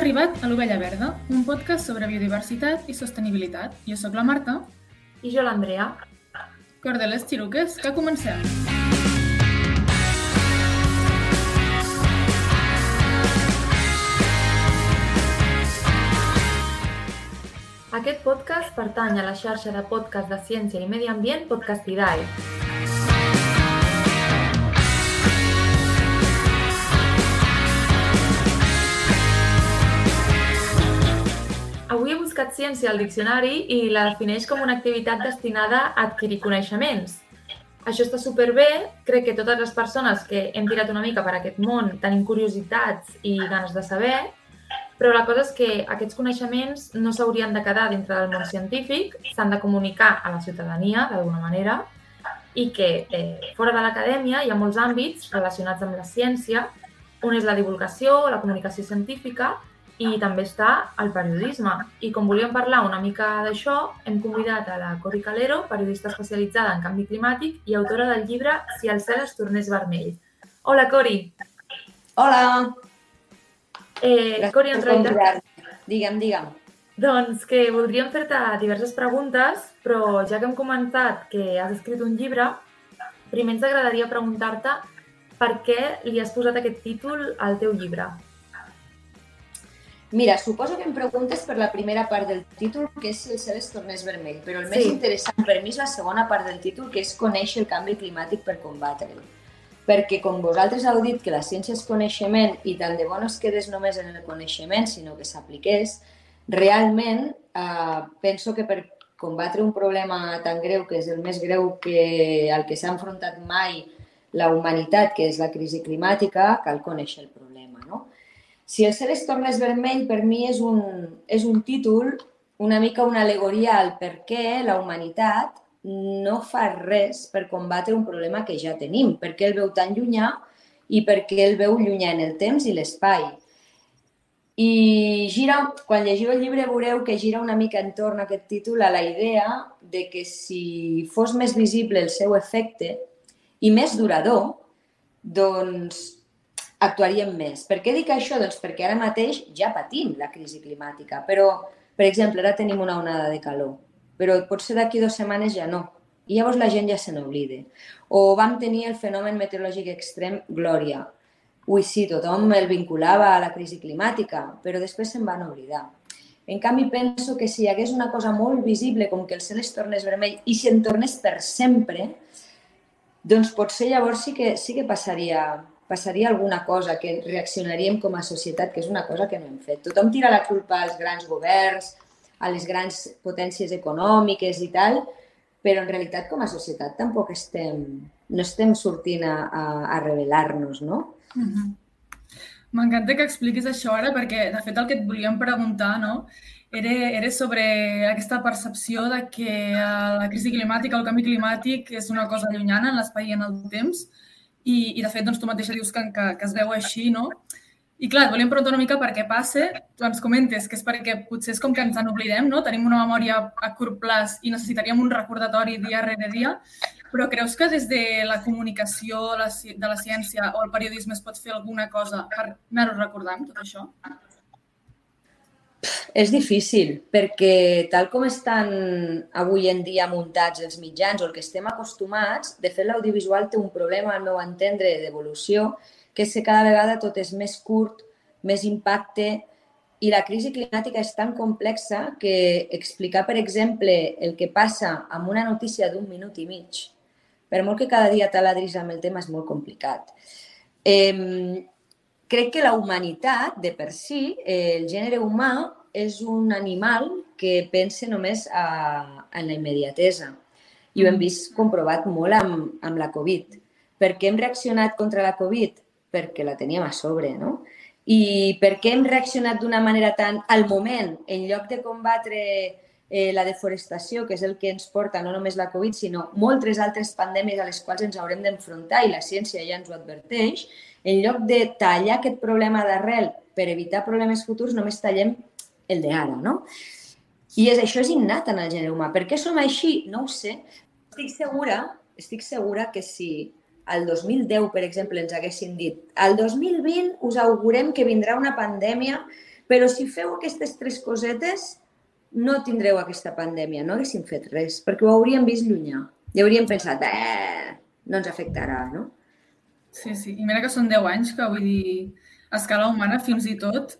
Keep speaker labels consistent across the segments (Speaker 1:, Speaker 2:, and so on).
Speaker 1: Arribat a l'Ovella Verda, un podcast sobre biodiversitat i sostenibilitat. Jo sóc la Marta.
Speaker 2: I jo l'Andrea.
Speaker 1: Cordeles xiruques, que comencem.
Speaker 2: Aquest podcast pertany a la xarxa de podcast de ciència i medi ambient Podcastidae. Buscat ciència al diccionari i la defineix com una activitat destinada a adquirir coneixements. Això està superbé, crec que totes les persones que hem tirat una mica per aquest món tenim curiositats i ganes de saber, però la cosa és que aquests coneixements no s'haurien de quedar dintre del món científic, s'han de comunicar a la ciutadania d'alguna manera i que eh, fora de l'acadèmia hi ha molts àmbits relacionats amb la ciència, on és la divulgació, la comunicació científica i també està el periodisme. I com volíem parlar una mica d'això, hem convidat a la Cori Calero, periodista especialitzada en canvi climàtic i autora del llibre Si el cel es tornés vermell. Hola, Cori.
Speaker 3: Hola.
Speaker 2: Eh, Cori, en realitat...
Speaker 3: Digue'm, digue'm.
Speaker 2: Doncs que voldríem fer-te diverses preguntes, però ja que hem comentat que has escrit un llibre, primer ens agradaria preguntar-te per què li has posat aquest títol al teu llibre.
Speaker 3: Mira, suposo que em preguntes per la primera part del títol, que és si el cel es tornés vermell, però el sí. més interessant per mi és la segona part del títol, que és conèixer el canvi climàtic per combatre'l. Perquè, com vosaltres heu dit que la ciència és coneixement i tant de bo no es quedés només en el coneixement, sinó que s'apliqués, realment eh, penso que per combatre un problema tan greu, que és el més greu que, al que s'ha enfrontat mai la humanitat, que és la crisi climàtica, cal conèixer el problema si el cel es tornés vermell, per mi és un, és un títol, una mica una alegoria al per què la humanitat no fa res per combatre un problema que ja tenim, perquè el veu tan llunyà i perquè el veu llunyà en el temps i l'espai. I gira, quan llegiu el llibre veureu que gira una mica entorn a aquest títol a la idea de que si fos més visible el seu efecte i més durador, doncs actuaríem més. Per què dic això? Doncs perquè ara mateix ja patim la crisi climàtica, però, per exemple, ara tenim una onada de calor, però potser d'aquí dues setmanes ja no. I llavors la gent ja se n'oblida. O vam tenir el fenomen meteorològic extrem Glòria. Ui, sí, tothom el vinculava a la crisi climàtica, però després se'n van oblidar. En canvi, penso que si hi hagués una cosa molt visible com que el cel es tornés vermell i si en tornés per sempre, doncs potser llavors sí que, sí que passaria, passaria alguna cosa, que reaccionaríem com a societat, que és una cosa que no hem fet. Tothom tira la culpa als grans governs, a les grans potències econòmiques i tal, però en realitat com a societat tampoc estem, no estem sortint a, a, a revelar-nos, no?
Speaker 1: Mm -hmm. M'encanta que expliquis això ara perquè, de fet, el que et volíem preguntar no, era, era sobre aquesta percepció de que la crisi climàtica, el canvi climàtic és una cosa llunyana en l'espai i en el temps, i, i de fet, doncs, tu mateixa dius que, que, que es veu així, no? I clar, et volíem preguntar una mica per què passa. Tu ens comentes que és perquè potser és com que ens en oblidem, no? Tenim una memòria a curt plaç i necessitaríem un recordatori dia rere dia. Però creus que des de la comunicació de la ciència o el periodisme es pot fer alguna cosa per anar-ho recordant, tot això?
Speaker 3: És difícil, perquè tal com estan avui en dia muntats els mitjans o el que estem acostumats, de fet l'audiovisual té un problema, al meu entendre, d'evolució, que és que cada vegada tot és més curt, més impacte, i la crisi climàtica és tan complexa que explicar, per exemple, el que passa amb una notícia d'un minut i mig, per molt que cada dia taladris amb el tema, és molt complicat. Eh, crec que la humanitat, de per si, eh, el gènere humà, és un animal que pensa només a, en la immediatesa. I ho hem mm. vist comprovat molt amb, amb la Covid. Per què hem reaccionat contra la Covid? Perquè la teníem a sobre, no? I per què hem reaccionat d'una manera tan al moment, en lloc de combatre eh, la deforestació, que és el que ens porta no només la Covid, sinó moltes altres pandèmies a les quals ens haurem d'enfrontar i la ciència ja ens ho adverteix, en lloc de tallar aquest problema d'arrel per evitar problemes futurs, només tallem el d'ara, no? I és, això és innat en el gènere humà. Per què som així? No ho sé. Estic segura, estic segura que si al 2010, per exemple, ens haguessin dit al 2020 us augurem que vindrà una pandèmia, però si feu aquestes tres cosetes no tindreu aquesta pandèmia, no haguéssim fet res, perquè ho hauríem vist llunyà. I hauríem pensat, eh, no ens afectarà, no?
Speaker 1: Sí, sí. I mira que són 10 anys que, vull dir, a escala humana fins i tot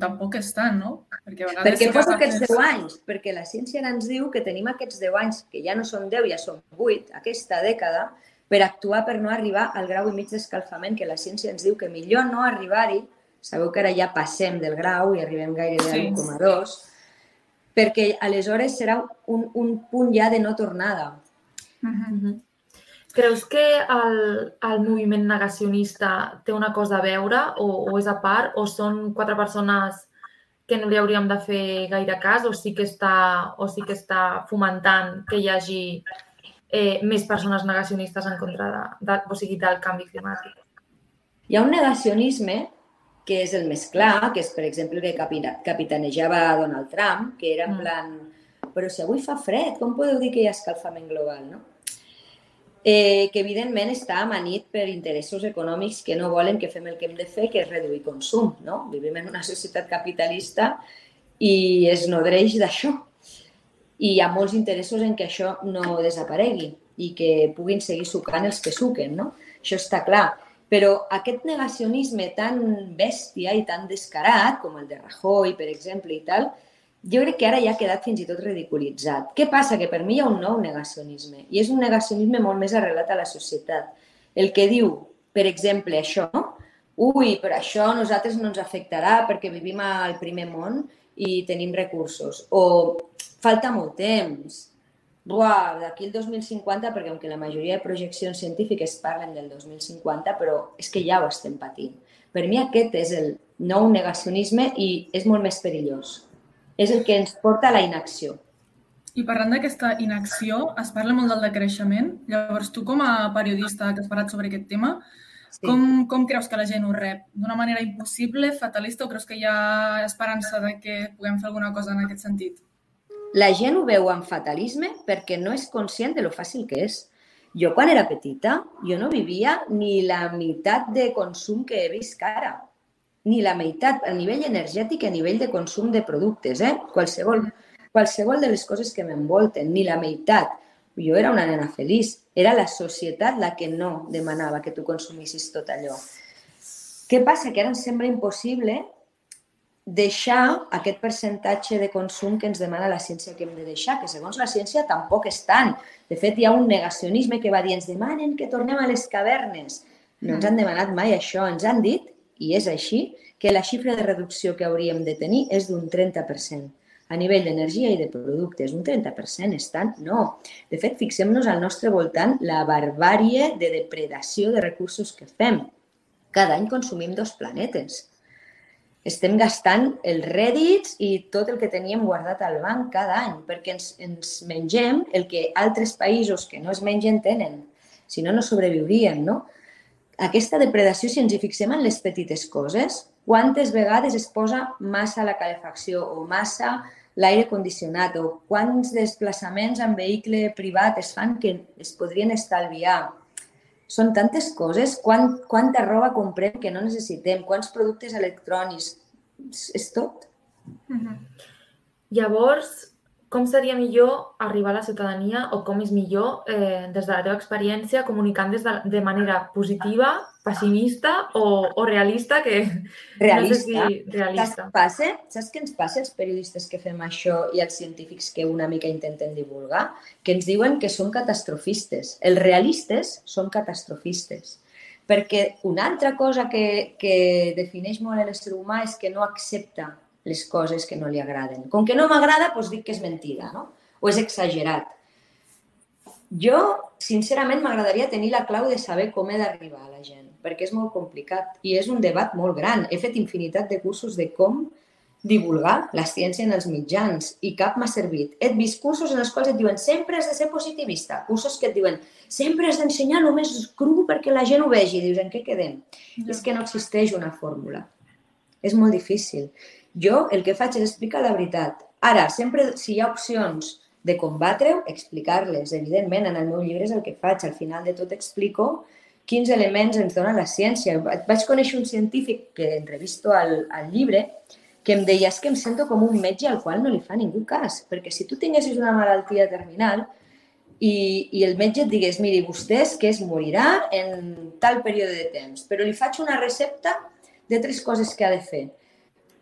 Speaker 1: tampoc és tant, no?
Speaker 3: Perquè, a vegades perquè poso aquests 10 anys, perquè la ciència ens diu que tenim aquests 10 anys, que ja no són 10, ja són 8, aquesta dècada, per actuar per no arribar al grau i mig d'escalfament, que la ciència ens diu que millor no arribar-hi, sabeu que ara ja passem del grau i arribem gairebé sí. a 1,2, perquè aleshores serà un, un punt ja de no tornada. Uh -huh.
Speaker 2: Creus que el, el moviment negacionista té una cosa a veure o, o és a part o són quatre persones que no li hauríem de fer gaire cas o sí que està, o sí que està fomentant que hi hagi eh, més persones negacionistes en contra de, de, o sigui, del canvi climàtic?
Speaker 3: Hi ha un negacionisme que és el més clar, que és, per exemple, el que capitanejava Donald Trump, que era en mm. plan, però si avui fa fred, com podeu dir que hi ha escalfament global, no? Eh, que evidentment està amanit per interessos econòmics que no volen que fem el que hem de fer, que és reduir consum. No? Vivim en una societat capitalista i es nodreix d'això. I hi ha molts interessos en que això no desaparegui i que puguin seguir sucant els que suquen. No? Això està clar. Però aquest negacionisme tan bèstia i tan descarat, com el de Rajoy, per exemple, i tal, jo crec que ara ja ha quedat fins i tot ridiculitzat. Què passa? Que per mi hi ha un nou negacionisme i és un negacionisme molt més arrelat a la societat. El que diu, per exemple, això, ui, però això a nosaltres no ens afectarà perquè vivim al primer món i tenim recursos. O falta molt temps. Buah, d'aquí el 2050, perquè aunque la majoria de projeccions científiques parlen del 2050, però és que ja ho estem patint. Per mi aquest és el nou negacionisme i és molt més perillós és el que ens porta a la inacció.
Speaker 1: I parlant d'aquesta inacció, es parla molt del decreixement. Llavors, tu com a periodista que has parlat sobre aquest tema, sí. com, com creus que la gent ho rep? D'una manera impossible, fatalista, o creus que hi ha esperança de que puguem fer alguna cosa en aquest sentit?
Speaker 3: La gent ho veu amb fatalisme perquè no és conscient de lo fàcil que és. Jo, quan era petita, jo no vivia ni la meitat de consum que he vist ara ni la meitat a nivell energètic i a nivell de consum de productes, eh? Qualsevol, qualsevol de les coses que m'envolten, ni la meitat. Jo era una nena feliç. Era la societat la que no demanava que tu consumissis tot allò. Què passa? Que ara ens sembla impossible deixar aquest percentatge de consum que ens demana la ciència que hem de deixar, que segons la ciència tampoc és tant. De fet, hi ha un negacionisme que va dir ens demanen que tornem a les cavernes. No ens han demanat mai això, ens han dit i és així, que la xifra de reducció que hauríem de tenir és d'un 30%. A nivell d'energia i de productes, un 30% és tant? No. De fet, fixem-nos al nostre voltant la barbàrie de depredació de recursos que fem. Cada any consumim dos planetes. Estem gastant els rèdits i tot el que teníem guardat al banc cada any, perquè ens, ens mengem el que altres països que no es mengen tenen. Si no, no sobreviuríem, no? Aquesta depredació, si ens hi fixem en les petites coses, quantes vegades es posa massa la calefacció o massa l'aire condicionat o quants desplaçaments en vehicle privat es fan que es podrien estalviar. Són tantes coses, quant, quanta roba comprem que no necessitem, quants productes electrònics, és, és tot.
Speaker 2: Uh -huh. Llavors, com seria millor arribar a la ciutadania o com és millor, eh, des de la teva experiència, comunicant des de, de manera positiva, pessimista o, o realista, que
Speaker 3: realista.
Speaker 2: no sé si realista.
Speaker 3: Saps, passa? Saps què ens passa als periodistes que fem això i als científics que una mica intenten divulgar? Que ens diuen que són catastrofistes. Els realistes són catastrofistes. Perquè una altra cosa que, que defineix molt l'ésser humà és que no accepta les coses que no li agraden. Com que no m'agrada, doncs dic que és mentida, no? O és exagerat. Jo, sincerament, m'agradaria tenir la clau de saber com he d'arribar a la gent, perquè és molt complicat i és un debat molt gran. He fet infinitat de cursos de com divulgar la ciència en els mitjans i cap m'ha servit. He vist cursos en els quals et diuen sempre has de ser positivista, cursos que et diuen sempre has d'ensenyar només cru perquè la gent ho vegi. I dius, en què quedem? Ja. És que no existeix una fórmula. És molt difícil. Jo el que faig és explicar la veritat. Ara, sempre, si hi ha opcions de combatre-ho, explicar-les. Evidentment, en el meu llibre és el que faig. Al final de tot explico quins elements ens dona la ciència. Vaig conèixer un científic que entrevisto al, al llibre que em deia que em sento com un metge al qual no li fa ningú cas, perquè si tu tinguessis una malaltia terminal i, i el metge et digués, miri, vostè és que es morirà en tal període de temps, però li faig una recepta de tres coses que ha de fer.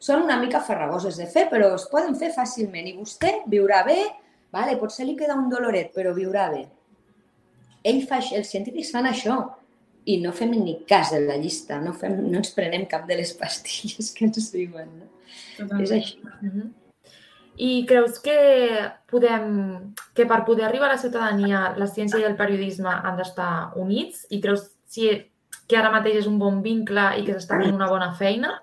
Speaker 3: Són una mica farragoses de fer, però es poden fer fàcilment i vostè viurà bé, vale, potser li queda un doloret, però viurà bé. Ell fa, els científics fan això i no fem ni cas de la llista, no, fem, no ens prenem cap de les pastilles que ens diuen. No? Totalment. És així. Mm -hmm.
Speaker 2: I creus que, podem, que per poder arribar a la ciutadania la ciència i el periodisme han d'estar units? I creus si, que ara mateix és un bon vincle i que s'està fent una bona feina?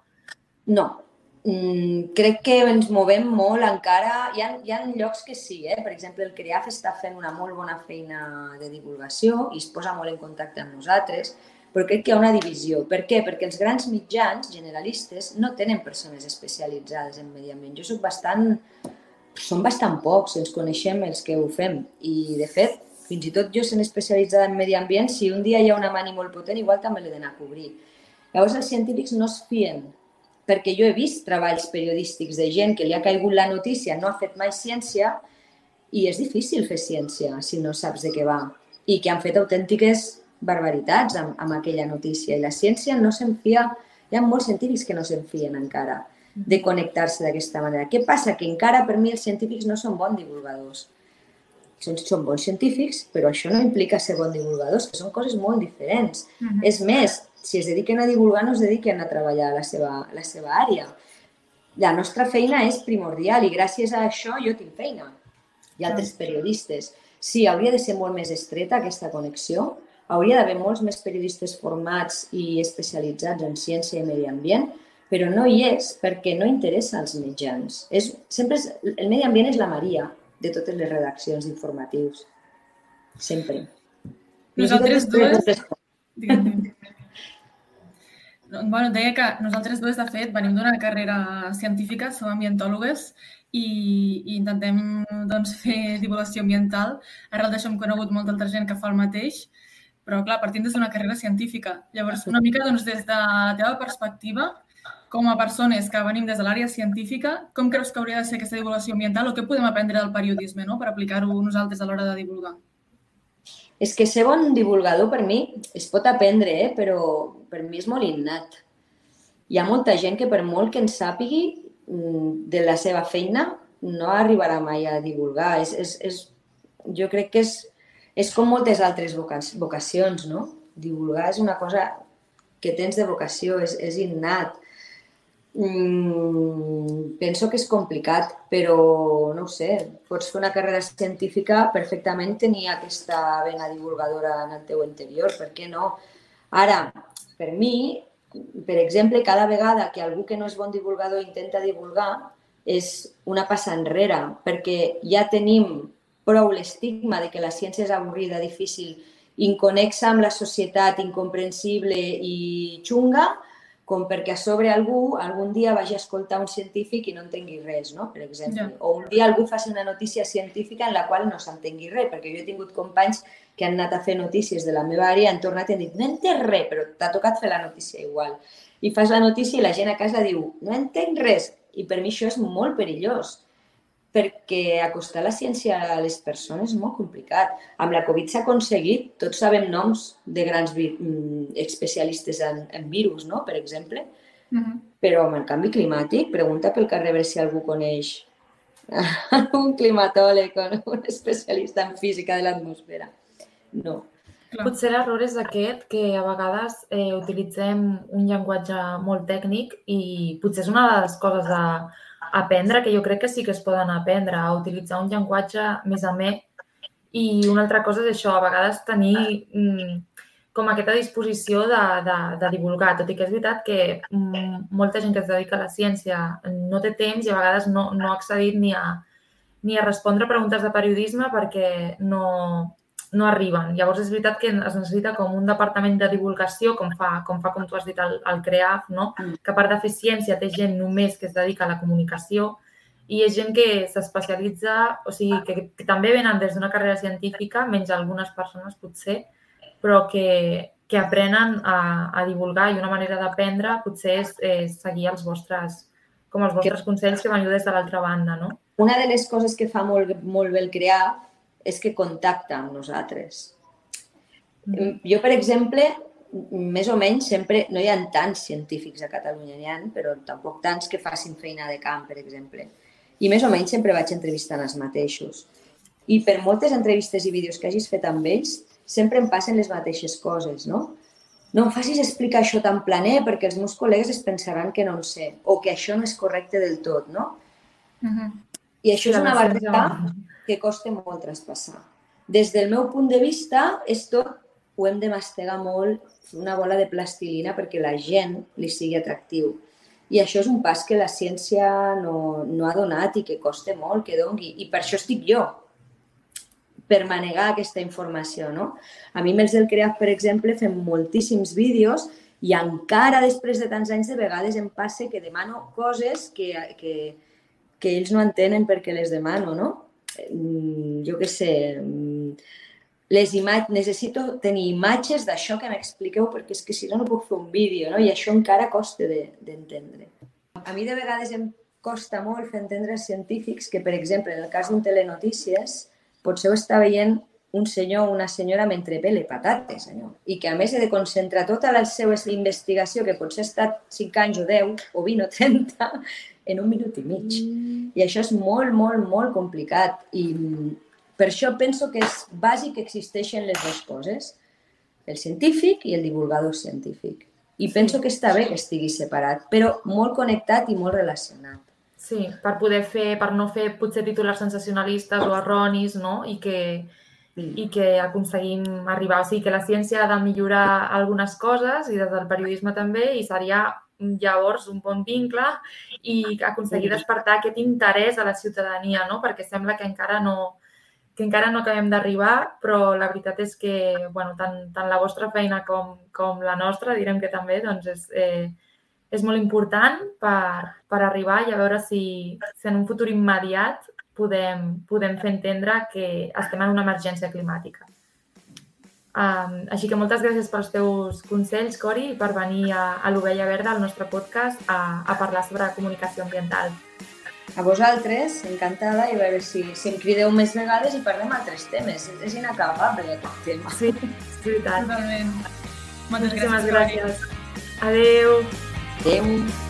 Speaker 3: No, Mm, crec que ens movem molt encara. Hi ha, hi ha llocs que sí, eh? per exemple, el CREAF està fent una molt bona feina de divulgació i es posa molt en contacte amb nosaltres, però crec que hi ha una divisió. Per què? Perquè els grans mitjans generalistes no tenen persones especialitzades en medi ambient. Jo soc bastant... Són bastant pocs, ens coneixem els que ho fem. I, de fet, fins i tot jo sent especialitzada en medi ambient, si un dia hi ha una mani molt potent, igual també l'he d'anar a cobrir. Llavors, els científics no es fien perquè jo he vist treballs periodístics de gent que li ha caigut la notícia, no ha fet mai ciència, i és difícil fer ciència si no saps de què va. I que han fet autèntiques barbaritats amb, amb aquella notícia. I la ciència no se'n fia, hi ha molts científics que no se'n fien encara de connectar-se d'aquesta manera. Què passa? Que encara per mi els científics no són bons divulgadors. Són, són bons científics, però això no implica ser bons divulgadors, que són coses molt diferents. Uh -huh. És més, si es dediquen a divulgar, no es dediquen a treballar la seva, la seva àrea. La nostra feina és primordial i gràcies a això jo tinc feina i altres periodistes. Sí, hauria de ser molt més estreta aquesta connexió, hauria d'haver molts més periodistes formats i especialitzats en ciència i medi ambient, però no hi és perquè no interessa als mitjans. És, sempre és, el medi ambient és la Maria de totes les redaccions informatius. Sempre.
Speaker 1: Nosaltres dues... Bueno, deia que nosaltres dues, de fet, venim d'una carrera científica, som ambientòlogues i, i intentem doncs, fer divulgació ambiental. Arrel d'això hem conegut molta altra gent que fa el mateix, però, clar, partint des d'una carrera científica. Llavors, una mica doncs, des de la teva perspectiva, com a persones que venim des de l'àrea científica, com creus que hauria de ser aquesta divulgació ambiental o què podem aprendre del periodisme no? per aplicar-ho nosaltres a l'hora de divulgar?
Speaker 3: És que ser bon divulgador per mi es pot aprendre, eh? però per mi és molt innat. Hi ha molta gent que per molt que en sàpigui mm, de la seva feina no arribarà mai a divulgar. És, és, és, jo crec que és, és com moltes altres vocacions, no? Divulgar és una cosa que tens de vocació, és, és innat. Mm, penso que és complicat, però no ho sé, pots fer una carrera científica perfectament tenir aquesta vena divulgadora en el teu interior, per què no? Ara, per mi, per exemple, cada vegada que algú que no és bon divulgador intenta divulgar és una passa enrere, perquè ja tenim prou l'estigma de que la ciència és avorrida, difícil, inconexa amb la societat, incomprensible i xunga, com perquè a sobre algú algun dia vagi a escoltar un científic i no entengui res, no? per exemple. Yeah. O un dia algú faci una notícia científica en la qual no s'entengui res, perquè jo he tingut companys que han anat a fer notícies de la meva àrea, han tornat i han dit no entenc res, però t'ha tocat fer la notícia igual. I fas la notícia i la gent a casa diu no entenc res, i per mi això és molt perillós perquè acostar la ciència a les persones és molt complicat. Amb la Covid s'ha aconseguit, tots sabem noms de grans mm, especialistes en, en virus, no? per exemple, uh -huh. però amb el canvi climàtic, pregunta pel carrer si algú coneix un climatòleg o un especialista en física de l'atmosfera. No.
Speaker 2: Clar. Potser l'error és aquest, que a vegades eh, utilitzem un llenguatge molt tècnic i potser és una de les coses de, aprendre, que jo crec que sí que es poden aprendre, a utilitzar un llenguatge més amè. I una altra cosa és això, a vegades tenir mm, com aquesta disposició de, de, de divulgar, tot i que és veritat que mm, molta gent que es dedica a la ciència no té temps i a vegades no, no ha accedit ni a, ni a respondre preguntes de periodisme perquè no, no arriben. Llavors és veritat que es necessita com un departament de divulgació, com fa, com, fa, com tu has dit, el, el CREAF, no? Mm. que a part de fer ciència té gent només que es dedica a la comunicació i és gent que s'especialitza, o sigui, que, que també venen des d'una carrera científica, menys algunes persones potser, però que que aprenen a, a divulgar i una manera d'aprendre potser és, és seguir els vostres, com els vostres consells que veniu des de l'altra banda, no?
Speaker 3: Una de les coses que fa molt, molt bé el crear és que contacta amb nosaltres. Mm. Jo, per exemple, més o menys sempre, no hi ha tants científics a Catalunya, n'hi ha, però tampoc tants que facin feina de camp, per exemple. I més o menys sempre vaig entrevistant els mateixos. I per moltes entrevistes i vídeos que hagis fet amb ells, sempre em passen les mateixes coses, no? No em facis explicar això tan planer perquè els meus col·legues es pensaran que no en sé o que això no és correcte del tot, no? Uh -huh. I això és una barrera que costa molt traspassar. Des del meu punt de vista, és tot, ho hem de mastegar molt, una bola de plastilina perquè la gent li sigui atractiu. I això és un pas que la ciència no, no ha donat i que costa molt que dongui. I per això estic jo, per manegar aquesta informació. No? A mi els del CREAF, per exemple, fem moltíssims vídeos i encara després de tants anys de vegades em passa que demano coses que, que, que ells no entenen perquè les demano, no? Mm, jo què sé, mm, les imatges, necessito tenir imatges d'això que m'expliqueu perquè és que si no no puc fer un vídeo, no? I això encara costa d'entendre. De, a mi de vegades em costa molt fer entendre als científics que, per exemple, en el cas d'un telenotícies, potser ho està veient un senyor o una senyora mentre pele patates, senyor. I que a més he de concentrar tota la seva investigació, que potser ha estat 5 anys o 10 o 20 o 30, en un minut i mig. Mm. I això és molt, molt, molt complicat. I per això penso que és bàsic que existeixen les dues coses, el científic i el divulgador científic. I penso que està bé que estigui separat, però molt connectat i molt relacionat.
Speaker 2: Sí, per poder fer, per no fer potser titulars sensacionalistes o erronis, no? I que, mm. I que aconseguim arribar. O sigui, que la ciència ha de millorar algunes coses i des del periodisme també i seria llavors un bon vincle i aconseguir despertar aquest interès a la ciutadania, no? Perquè sembla que encara no, que encara no acabem d'arribar, però la veritat és que bueno, tant, tant la vostra feina com, com la nostra, direm que també, doncs és, eh, és molt important per, per arribar i a veure si, si en un futur immediat podem, podem fer entendre que estem en una emergència climàtica. Um, així que moltes gràcies pels teus consells, Cori, per venir a, a l'Ovella Verda, al nostre podcast, a, a parlar sobre comunicació ambiental.
Speaker 3: A vosaltres, encantada, i a veure si, si em crideu més vegades i parlem altres temes. És inacabable aquest tema.
Speaker 2: Sí, és veritat.
Speaker 1: Totalment.
Speaker 2: Moltes gràcies. gràcies. Adéu.
Speaker 3: Adéu.